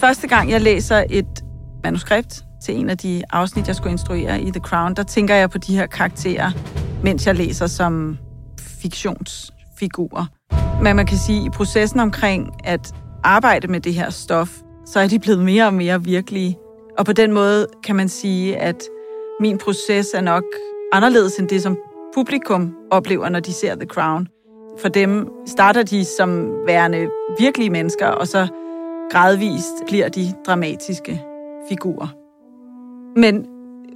Første gang, jeg læser et manuskript til en af de afsnit, jeg skulle instruere i The Crown, der tænker jeg på de her karakterer, mens jeg læser som fiktionsfigurer. Men man kan sige, at i processen omkring at arbejde med det her stof, så er de blevet mere og mere virkelige. Og på den måde kan man sige, at min proces er nok anderledes end det, som publikum oplever, når de ser The Crown. For dem starter de som værende virkelige mennesker, og så gradvist bliver de dramatiske figurer. Men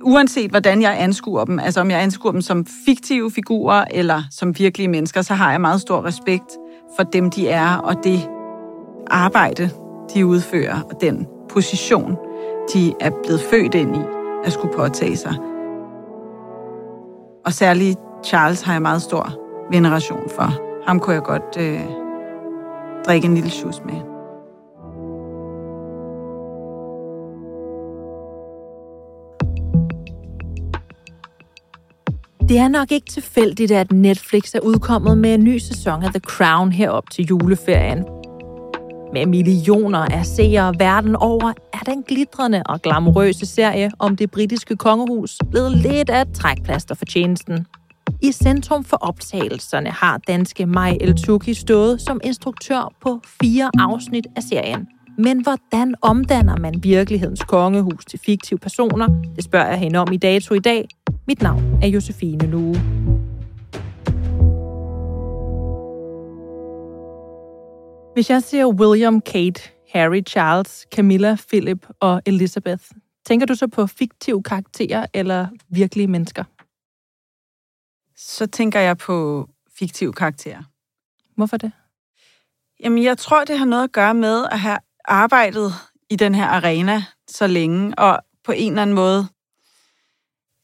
uanset hvordan jeg anskuer dem, altså om jeg anskuer dem som fiktive figurer eller som virkelige mennesker, så har jeg meget stor respekt for dem, de er, og det arbejde, de udfører, og den position, de er blevet født ind i, at skulle påtage sig. Og særligt Charles har jeg meget stor veneration for. Ham kunne jeg godt øh, drikke en lille sjus med. Det er nok ikke tilfældigt, at Netflix er udkommet med en ny sæson af The Crown herop til juleferien. Med millioner af seere verden over, er den glitrende og glamourøse serie om det britiske kongehus blevet lidt af et trækplaster for tjenesten. I centrum for optagelserne har danske Maj El stået som instruktør på fire afsnit af serien. Men hvordan omdanner man virkelighedens kongehus til fiktive personer? Det spørger jeg hende om i dato i dag. Mit navn er Josefine Lue. Hvis jeg siger William, Kate, Harry, Charles, Camilla, Philip og Elizabeth, tænker du så på fiktive karakterer eller virkelige mennesker? Så tænker jeg på fiktive karakterer. Hvorfor det? Jamen, jeg tror, det har noget at gøre med at have arbejdet i den her arena så længe, og på en eller anden måde,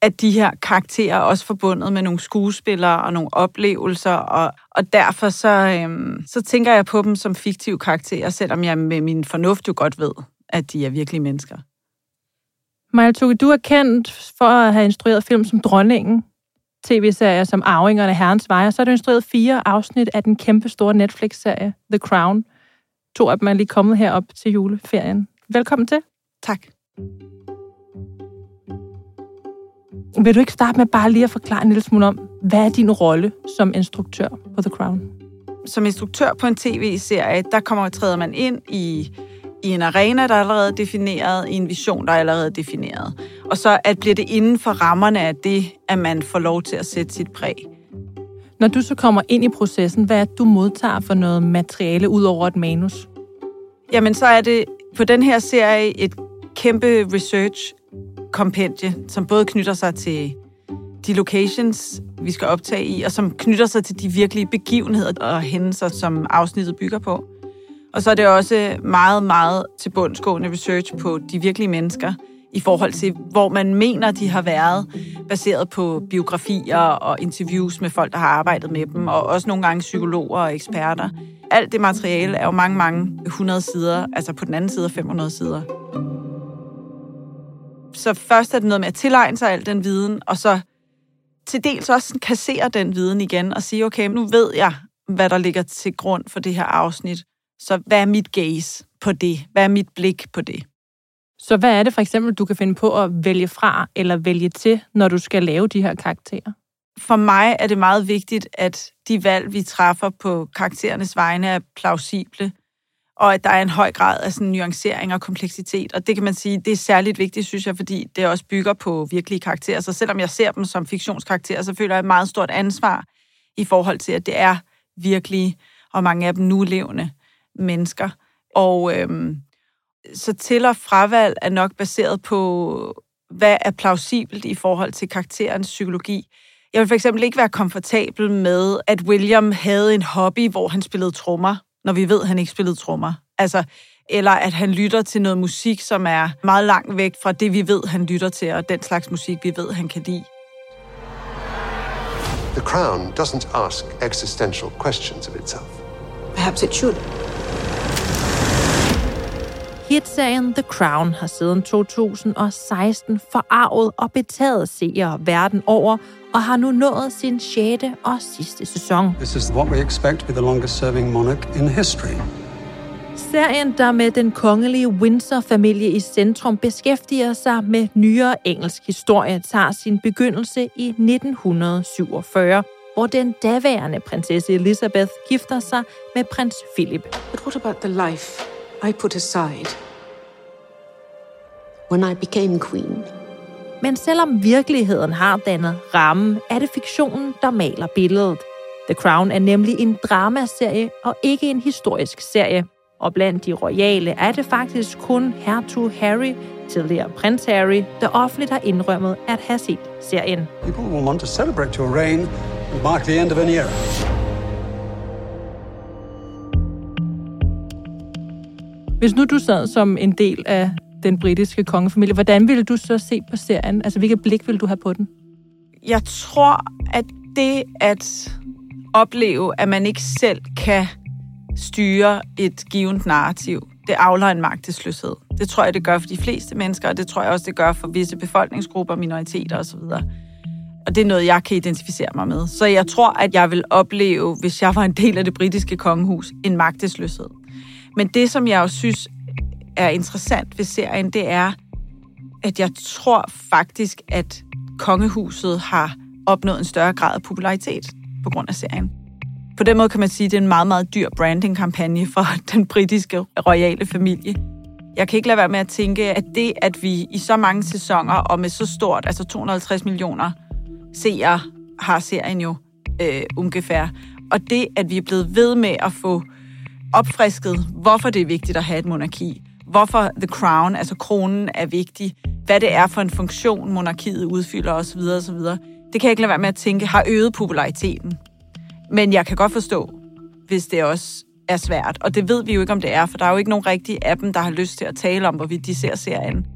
at de her karakterer er også forbundet med nogle skuespillere og nogle oplevelser, og, og derfor så, øhm, så tænker jeg på dem som fiktive karakterer, selvom jeg med min fornuft jo godt ved, at de er virkelige mennesker. Maja Tuke, du er kendt for at have instrueret film som Dronningen, tv-serier som Arvingerne Herrens Veje, så har du instrueret fire afsnit af den kæmpe store Netflix-serie The Crown. To af dem er lige kommet herop til juleferien. Velkommen til. Tak. Vil du ikke starte med bare lige at forklare en lille smule om, hvad er din rolle som instruktør på The Crown? Som instruktør på en tv-serie, der kommer træder man ind i, i en arena, der er allerede defineret, i en vision, der er allerede defineret. Og så at bliver det inden for rammerne af det, at man får lov til at sætte sit præg. Når du så kommer ind i processen, hvad er det, du modtager for noget materiale ud over et manus? Jamen, så er det på den her serie et kæmpe research kompendie, som både knytter sig til de locations, vi skal optage i, og som knytter sig til de virkelige begivenheder og hændelser, som afsnittet bygger på. Og så er det også meget, meget tilbundsgående research på de virkelige mennesker i forhold til, hvor man mener, de har været, baseret på biografier og interviews med folk, der har arbejdet med dem, og også nogle gange psykologer og eksperter. Alt det materiale er jo mange, mange 100 sider, altså på den anden side 500 sider. Så først er det noget med at tilegne sig al den viden, og så til dels også kassere den viden igen og sige, okay, nu ved jeg, hvad der ligger til grund for det her afsnit. Så hvad er mit gaze på det? Hvad er mit blik på det? Så hvad er det for eksempel, du kan finde på at vælge fra eller vælge til, når du skal lave de her karakterer? For mig er det meget vigtigt, at de valg, vi træffer på karakterernes vegne, er plausible, og at der er en høj grad af sådan nuancering og kompleksitet. Og det kan man sige, det er særligt vigtigt, synes jeg, fordi det også bygger på virkelige karakterer. Så selvom jeg ser dem som fiktionskarakterer, så føler jeg et meget stort ansvar i forhold til, at det er virkelige, og mange af dem nulevende mennesker. Og øhm, så til- og fravalg er nok baseret på, hvad er plausibelt i forhold til karakterens psykologi. Jeg vil for eksempel ikke være komfortabel med, at William havde en hobby, hvor han spillede trommer, når vi ved, at han ikke spillede trommer. Altså, eller at han lytter til noget musik, som er meget langt væk fra det, vi ved, han lytter til, og den slags musik, vi ved, han kan lide. The Crown doesn't ask existential questions of itself. Perhaps it should. Hitserien The Crown har siden 2016 forarvet og betaget seere verden over, og har nu nået sin 6. og sidste sæson. This is what we expect to be the longest serving monarch in history. Serien, der med den kongelige Windsor-familie i centrum beskæftiger sig med nyere engelsk historie, tager sin begyndelse i 1947, hvor den daværende prinsesse Elizabeth gifter sig med prins Philip. But what about the life I put aside when I became queen? Men selvom virkeligheden har dannet rammen, er det fiktionen, der maler billedet. The Crown er nemlig en dramaserie og ikke en historisk serie. Og blandt de royale er det faktisk kun hertug Harry, tidligere prins Harry, der offentligt har indrømmet at have set serien. People will want to celebrate your reign and mark the end of an era. Hvis nu du sad som en del af den britiske kongefamilie, hvordan ville du så se på serien? Altså, hvilket blik ville du have på den? Jeg tror, at det at opleve, at man ikke selv kan styre et givet narrativ, det afler en magtesløshed. Det tror jeg, det gør for de fleste mennesker, og det tror jeg også, det gør for visse befolkningsgrupper, minoriteter osv. Og det er noget, jeg kan identificere mig med. Så jeg tror, at jeg vil opleve, hvis jeg var en del af det britiske kongehus, en magtesløshed. Men det, som jeg også synes er interessant ved serien, det er, at jeg tror faktisk, at kongehuset har opnået en større grad af popularitet på grund af serien. På den måde kan man sige, at det er en meget, meget dyr branding-kampagne for den britiske royale familie. Jeg kan ikke lade være med at tænke, at det, at vi i så mange sæsoner og med så stort, altså 250 millioner seere, har serien jo øh, ungefær. Og det, at vi er blevet ved med at få opfrisket, hvorfor det er vigtigt at have et monarki. Hvorfor The Crown, altså kronen, er vigtig. Hvad det er for en funktion, monarkiet udfylder osv. osv. Det kan jeg ikke lade være med at tænke, har øget populariteten. Men jeg kan godt forstå, hvis det også er svært. Og det ved vi jo ikke, om det er, for der er jo ikke nogen rigtige af dem, der har lyst til at tale om, hvorvidt de ser serien.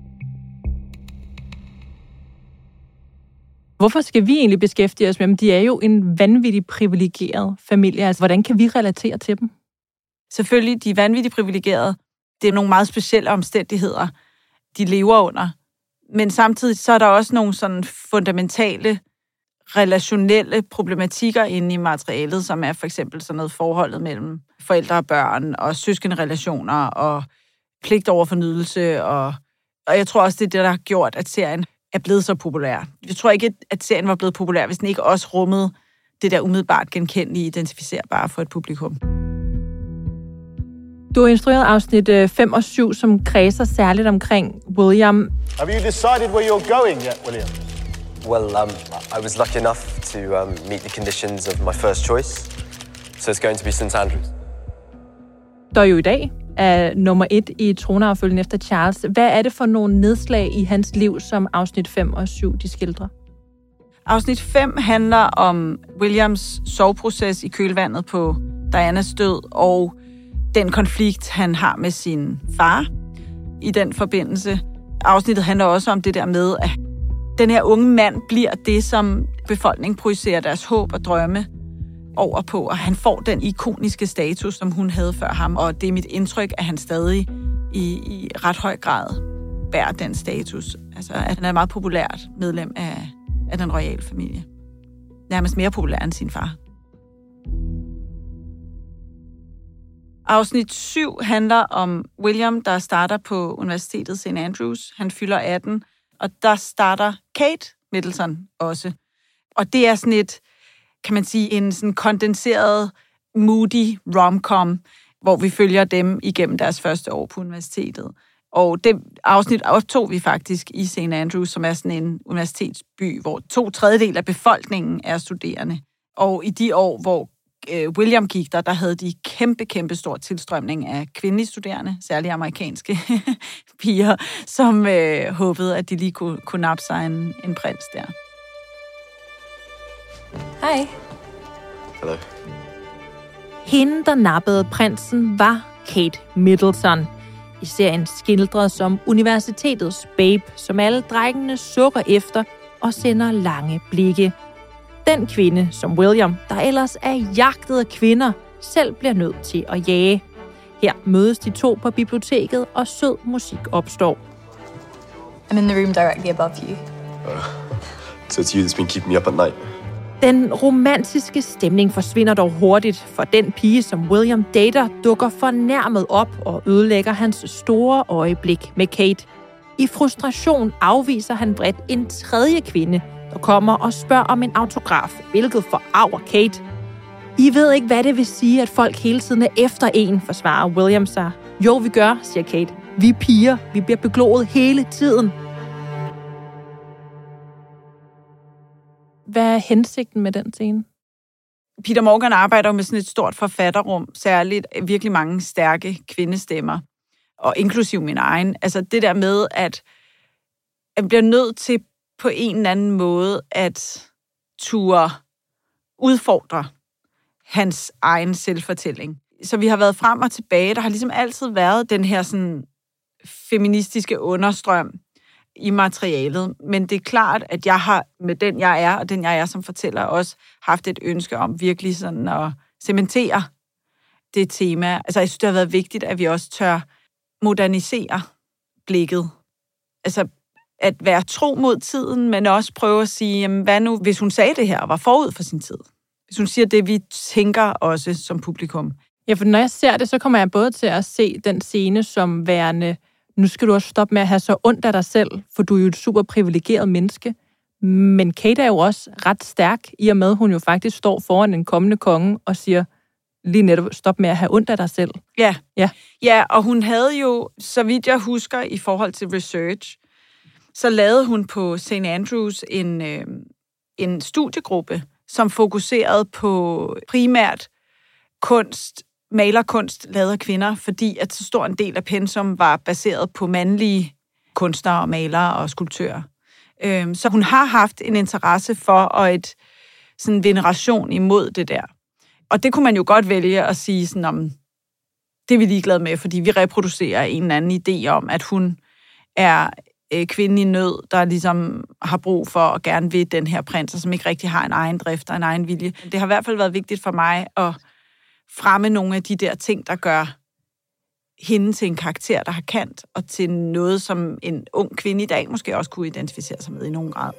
Hvorfor skal vi egentlig beskæftige os med dem? De er jo en vanvittig privilegeret familie. Altså, hvordan kan vi relatere til dem? Selvfølgelig, de er vanvittigt privilegerede. Det er nogle meget specielle omstændigheder, de lever under. Men samtidig så er der også nogle sådan fundamentale relationelle problematikker inde i materialet, som er for eksempel sådan noget forholdet mellem forældre og børn, og søskende relationer, og pligt over for nydelse, og, og jeg tror også, det er det, der har gjort, at serien er blevet så populær. Jeg tror ikke, at serien var blevet populær, hvis den ikke også rummede det der umiddelbart genkendelige, identificerbare for et publikum. Du har instrueret afsnit 5 og 7, som kredser særligt omkring William. Have you decided where you're going yet, William? Well, um, I was lucky enough to um, meet the conditions of my first choice, so it's going to be St. Andrews. Der jo i dag er nummer et i tronarfølgen efter Charles. Hvad er det for nogle nedslag i hans liv, som afsnit 5 og 7 de skildrer? Afsnit 5 handler om Williams soveproces i kølvandet på Dianas død og den konflikt, han har med sin far i den forbindelse. afsnittet handler også om det der med, at den her unge mand bliver det, som befolkningen projicerer deres håb og drømme over på, og han får den ikoniske status, som hun havde før ham, og det er mit indtryk, at han stadig i, i ret høj grad bærer den status. Altså, at han er et meget populært medlem af, af den royale familie. Nærmest mere populær end sin far. Afsnit 7 handler om William, der starter på Universitetet St. Andrews. Han fylder 18, og der starter Kate Middleton også. Og det er sådan et, kan man sige, en sådan kondenseret, moody romcom, hvor vi følger dem igennem deres første år på universitetet. Og det afsnit optog vi faktisk i St. Andrews, som er sådan en universitetsby, hvor to tredjedel af befolkningen er studerende. Og i de år, hvor William gik der, der havde de kæmpe, kæmpe stor tilstrømning af kvindelige studerende, særligt amerikanske piger, som øh, håbede, at de lige kunne, kunne nappe sig en, en prins der. Hej. Hello. Hende, der nappede prinsen, var Kate Middleton. I serien skildret som universitetets babe, som alle drengene sukker efter og sender lange blikke. Den kvinde, som William, der ellers er jagtet af kvinder, selv bliver nødt til at jage. Her mødes de to på biblioteket, og sød musik opstår. I'm in the room directly above you. So it's you that's been keeping me up at night. Den romantiske stemning forsvinder dog hurtigt, for den pige, som William dater, dukker fornærmet op og ødelægger hans store øjeblik med Kate. I frustration afviser han bredt en tredje kvinde, og kommer og spørger om en autograf, hvilket forarver Kate. I ved ikke, hvad det vil sige, at folk hele tiden er efter en, forsvarer William sig. Jo, vi gør, siger Kate. Vi er piger. Vi bliver beglået hele tiden. Hvad er hensigten med den scene? Peter Morgan arbejder med sådan et stort forfatterrum, særligt virkelig mange stærke kvindestemmer, og inklusiv min egen. Altså det der med, at jeg bliver nødt til på en eller anden måde at ture udfordre hans egen selvfortælling. Så vi har været frem og tilbage. Der har ligesom altid været den her sådan feministiske understrøm i materialet. Men det er klart, at jeg har med den, jeg er, og den, jeg er som fortæller, også haft et ønske om virkelig sådan at cementere det tema. Altså, jeg synes, det har været vigtigt, at vi også tør modernisere blikket. Altså, at være tro mod tiden, men også prøve at sige, jamen, hvad nu, hvis hun sagde det her og var forud for sin tid? Hvis hun siger det, vi tænker også som publikum. Ja, for når jeg ser det, så kommer jeg både til at se den scene som værende, nu skal du også stoppe med at have så ondt af dig selv, for du er jo et super privilegeret menneske. Men Kate er jo også ret stærk, i og med, at hun jo faktisk står foran en kommende konge og siger, lige netop, stop med at have ondt af dig selv. Ja. Ja. Ja, og hun havde jo, så vidt jeg husker i forhold til research, så lavede hun på St. Andrews en, øh, en studiegruppe, som fokuserede på primært kunst, malerkunst lavet af kvinder, fordi at så stor en del af pensum var baseret på mandlige kunstnere og malere og skulptører. Øh, så hun har haft en interesse for og et sådan veneration imod det der. Og det kunne man jo godt vælge at sige sådan om, det er vi ligeglade med, fordi vi reproducerer en eller anden idé om, at hun er øh, kvinde i nød, der ligesom har brug for at gerne vil den her prins, og som ikke rigtig har en egen drift og en egen vilje. Det har i hvert fald været vigtigt for mig at fremme nogle af de der ting, der gør hende til en karakter, der har kant, og til noget, som en ung kvinde i dag måske også kunne identificere sig med i nogen grad.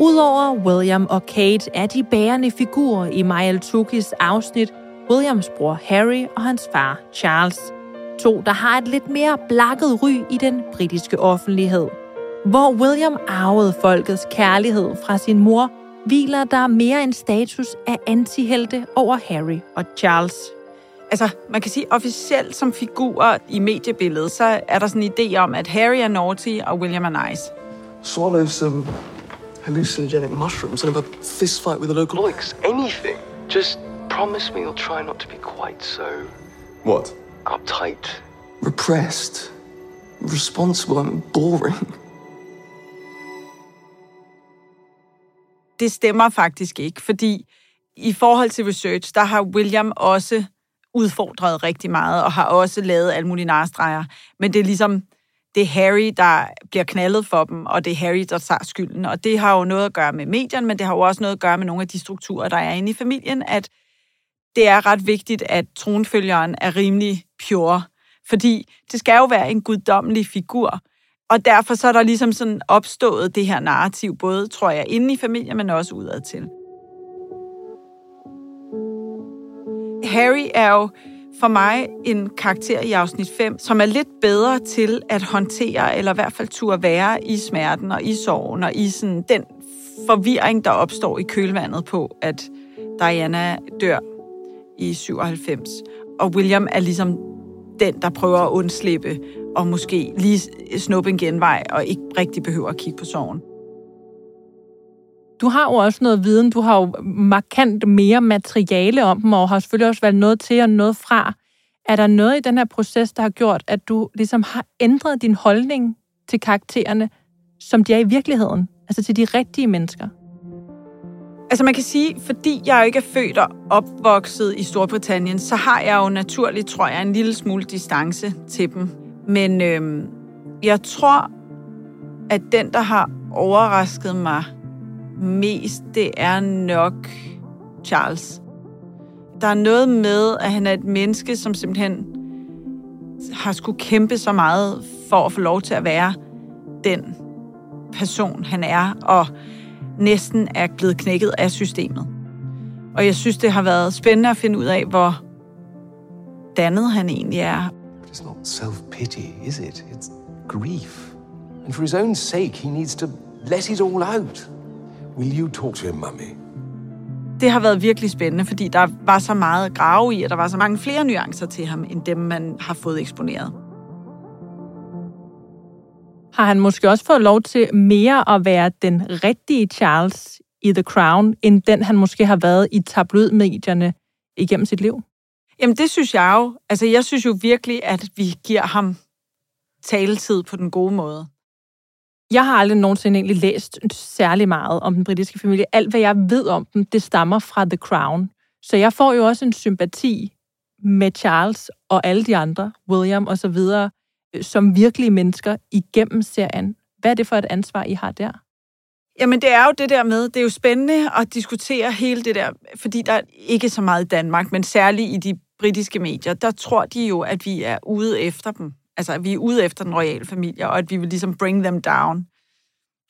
Udover William og Kate er de bærende figurer i Maja Tukis afsnit Williams bror Harry og hans far Charles. To, der har et lidt mere blakket ry i den britiske offentlighed. Hvor William arvede folkets kærlighed fra sin mor, hviler der mere en status af antihelte over Harry og Charles. Altså, man kan sige officielt som figurer i mediebilledet, så er der sådan en idé om, at Harry er naughty og William er nice. Swallow some hallucinogenic mushrooms and have a fist fight with a local Alex, anything. Just promise me you'll try not to be quite so What? Uptight. repressed, responsible, and boring. Det stemmer faktisk ikke, fordi i forhold til research, der har William også udfordret rigtig meget, og har også lavet alle mulige narstreger. Men det er ligesom, det er Harry, der bliver knaldet for dem, og det er Harry, der tager skylden. Og det har jo noget at gøre med medierne, men det har jo også noget at gøre med nogle af de strukturer, der er inde i familien, at det er ret vigtigt, at tronfølgeren er rimelig pure. Fordi det skal jo være en guddommelig figur. Og derfor så er der ligesom sådan opstået det her narrativ, både, tror jeg, inde i familien, men også udad til. Harry er jo for mig en karakter i afsnit 5, som er lidt bedre til at håndtere, eller i hvert fald turde være i smerten og i sorgen og i sådan den forvirring, der opstår i kølvandet på, at Diana dør i 97. Og William er ligesom den, der prøver at undslippe og måske lige snuppe en genvej og ikke rigtig behøver at kigge på sorgen. Du har jo også noget viden, du har jo markant mere materiale om dem, og har selvfølgelig også været noget til og noget fra. Er der noget i den her proces, der har gjort, at du ligesom har ændret din holdning til karaktererne, som de er i virkeligheden? Altså til de rigtige mennesker? Altså man kan sige, fordi jeg ikke er født og opvokset i Storbritannien, så har jeg jo naturligt, tror jeg, en lille smule distance til dem. Men øhm, jeg tror, at den, der har overrasket mig mest, det er nok Charles. Der er noget med, at han er et menneske, som simpelthen har skulle kæmpe så meget for at få lov til at være den person, han er, og næsten er blevet knækket af systemet. Og jeg synes, det har været spændende at finde ud af, hvor dannet han egentlig er. It's not self-pity, is it? It's grief. And for his own sake, he needs to let it all out. Will you talk to him, mummy? Det har været virkelig spændende, fordi der var så meget grave i, og der var så mange flere nuancer til ham, end dem, man har fået eksponeret. Har han måske også fået lov til mere at være den rigtige Charles i The Crown, end den han måske har været i tabloidmedierne igennem sit liv? Jamen det synes jeg jo. Altså jeg synes jo virkelig, at vi giver ham taletid på den gode måde. Jeg har aldrig nogensinde egentlig læst særlig meget om den britiske familie. Alt, hvad jeg ved om dem, det stammer fra The Crown. Så jeg får jo også en sympati med Charles og alle de andre, William og så videre, Øh, som virkelige mennesker igennem serien. Hvad er det for et ansvar, I har der? Jamen, det er jo det der med, det er jo spændende at diskutere hele det der, fordi der er ikke så meget i Danmark, men særligt i de britiske medier, der tror de jo, at vi er ude efter dem. Altså, at vi er ude efter den royale familie, og at vi vil ligesom bring them down.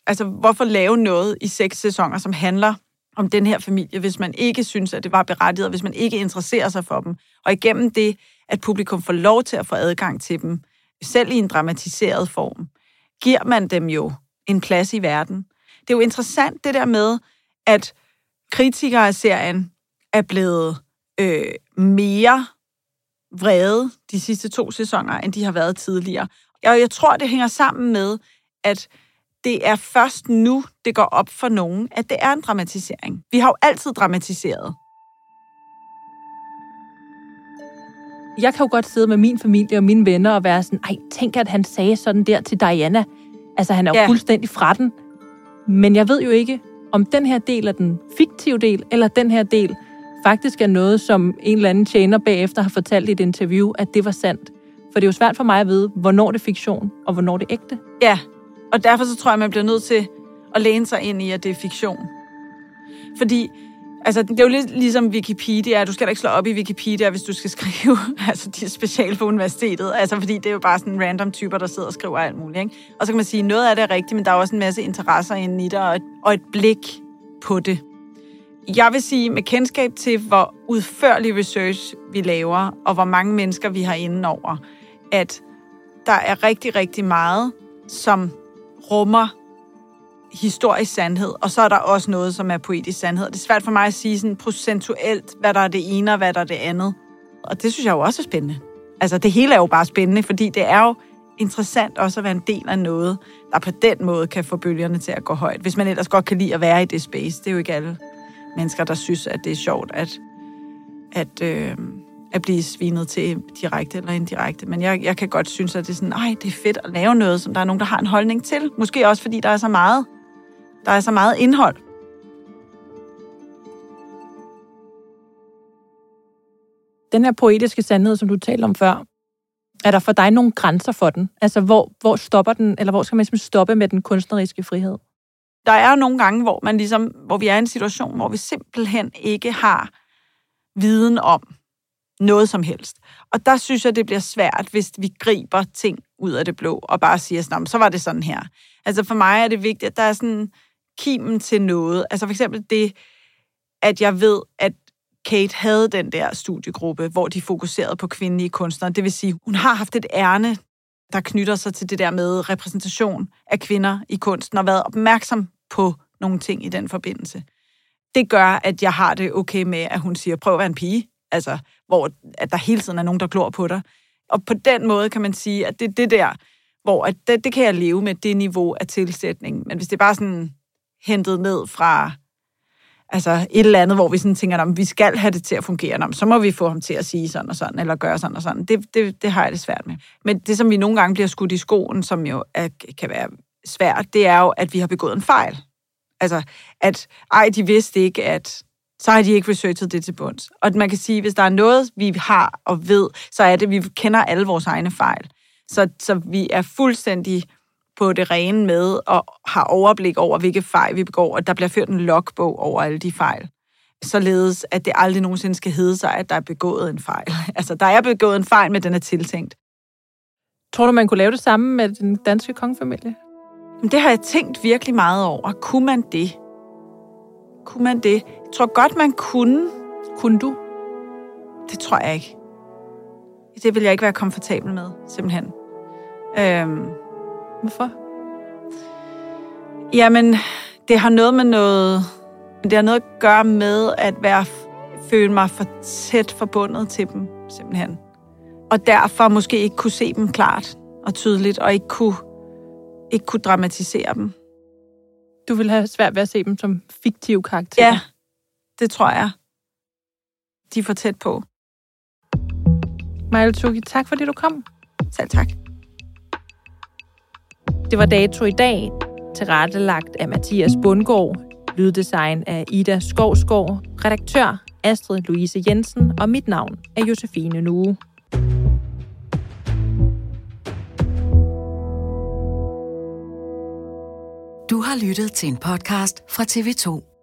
Altså, hvorfor lave noget i seks sæsoner, som handler om den her familie, hvis man ikke synes, at det var berettiget, hvis man ikke interesserer sig for dem. Og igennem det, at publikum får lov til at få adgang til dem, selv i en dramatiseret form, giver man dem jo en plads i verden. Det er jo interessant det der med, at kritikere af serien er blevet øh, mere vrede de sidste to sæsoner, end de har været tidligere. Og jeg tror, det hænger sammen med, at det er først nu, det går op for nogen, at det er en dramatisering. Vi har jo altid dramatiseret. Jeg kan jo godt sidde med min familie og mine venner og være sådan, ej, tænk, at han sagde sådan der til Diana. Altså, han er jo ja. fuldstændig fra den. Men jeg ved jo ikke, om den her del er den fiktive del, eller den her del faktisk er noget, som en eller anden tjener bagefter har fortalt i et interview, at det var sandt. For det er jo svært for mig at vide, hvornår det er fiktion, og hvornår det er ægte. Ja, og derfor så tror jeg, man bliver nødt til at læne sig ind i, at det er fiktion. Fordi Altså, det er jo lidt ligesom Wikipedia. Du skal da ikke slå op i Wikipedia, hvis du skal skrive, altså de er special på universitetet. Altså, fordi det er jo bare sådan random typer, der sidder og skriver alt muligt. Ikke? Og så kan man sige, at noget af det er rigtigt, men der er også en masse interesser inde i det, og et, og et blik på det. Jeg vil sige, med kendskab til, hvor udførlig research vi laver, og hvor mange mennesker vi har inde over, at der er rigtig, rigtig meget, som rummer historisk sandhed, og så er der også noget, som er poetisk sandhed. Det er svært for mig at sige sådan procentuelt, hvad der er det ene og hvad der er det andet. Og det synes jeg jo også er spændende. Altså, det hele er jo bare spændende, fordi det er jo interessant også at være en del af noget, der på den måde kan få bølgerne til at gå højt. Hvis man ellers godt kan lide at være i det space. Det er jo ikke alle mennesker, der synes, at det er sjovt at, at, øh, at blive svinet til direkte eller indirekte. Men jeg, jeg kan godt synes, at det er sådan, nej, det er fedt at lave noget, som der er nogen, der har en holdning til. Måske også, fordi der er så meget der er så meget indhold. Den her poetiske sandhed, som du talte om før, er der for dig nogle grænser for den? Altså, hvor, hvor stopper den, eller hvor skal man simpelthen stoppe med den kunstneriske frihed? Der er nogle gange, hvor, man ligesom, hvor vi er i en situation, hvor vi simpelthen ikke har viden om noget som helst. Og der synes jeg, det bliver svært, hvis vi griber ting ud af det blå, og bare siger sådan, så var det sådan her. Altså for mig er det vigtigt, at der er sådan kimen til noget. Altså for eksempel det, at jeg ved, at Kate havde den der studiegruppe, hvor de fokuserede på kvindelige kunstnere. Det vil sige, hun har haft et ærne, der knytter sig til det der med repræsentation af kvinder i kunsten, og været opmærksom på nogle ting i den forbindelse. Det gør, at jeg har det okay med, at hun siger, prøv at være en pige. Altså, hvor at der hele tiden er nogen, der glor på dig. Og på den måde kan man sige, at det er det der, hvor at det, det kan jeg leve med, det niveau af tilsætning. Men hvis det er bare sådan hentet ned fra altså et eller andet, hvor vi sådan tænker, at vi skal have det til at fungere, så må vi få ham til at sige sådan og sådan, eller gøre sådan og sådan. Det, det, det har jeg det svært med. Men det, som vi nogle gange bliver skudt i skoen, som jo er, kan være svært, det er jo, at vi har begået en fejl. Altså, at ej, de vidste ikke, at så har de ikke researchet det til bunds. Og man kan sige, hvis der er noget, vi har og ved, så er det, at vi kender alle vores egne fejl. Så, så vi er fuldstændig på det rene med og har overblik over, hvilke fejl vi begår, og der bliver ført en logbog over alle de fejl. Således, at det aldrig nogensinde skal hedde sig, at der er begået en fejl. Altså, der er begået en fejl, men den er tiltænkt. Tror du, man kunne lave det samme med den danske kongefamilie? Det har jeg tænkt virkelig meget over. Kunne man det? Kunne man det? Jeg tror godt, man kunne. Kunne du? Det tror jeg ikke. Det vil jeg ikke være komfortabel med, simpelthen. Øhm, Hvorfor? Jamen, det har noget med noget... Det har noget at gøre med at være, føle mig for tæt forbundet til dem, simpelthen. Og derfor måske ikke kunne se dem klart og tydeligt, og ikke kunne, ikke kunne dramatisere dem. Du vil have svært ved at se dem som fiktive karakterer? Ja, det tror jeg. De er for tæt på. Maja Tuki, tak fordi du kom. Selv tak. Det var dato i dag, tilrettelagt af Mathias Bundgaard, lyddesign af Ida Skovsgaard, redaktør Astrid Louise Jensen, og mit navn er Josefine Nue. Du har lyttet til en podcast fra TV2.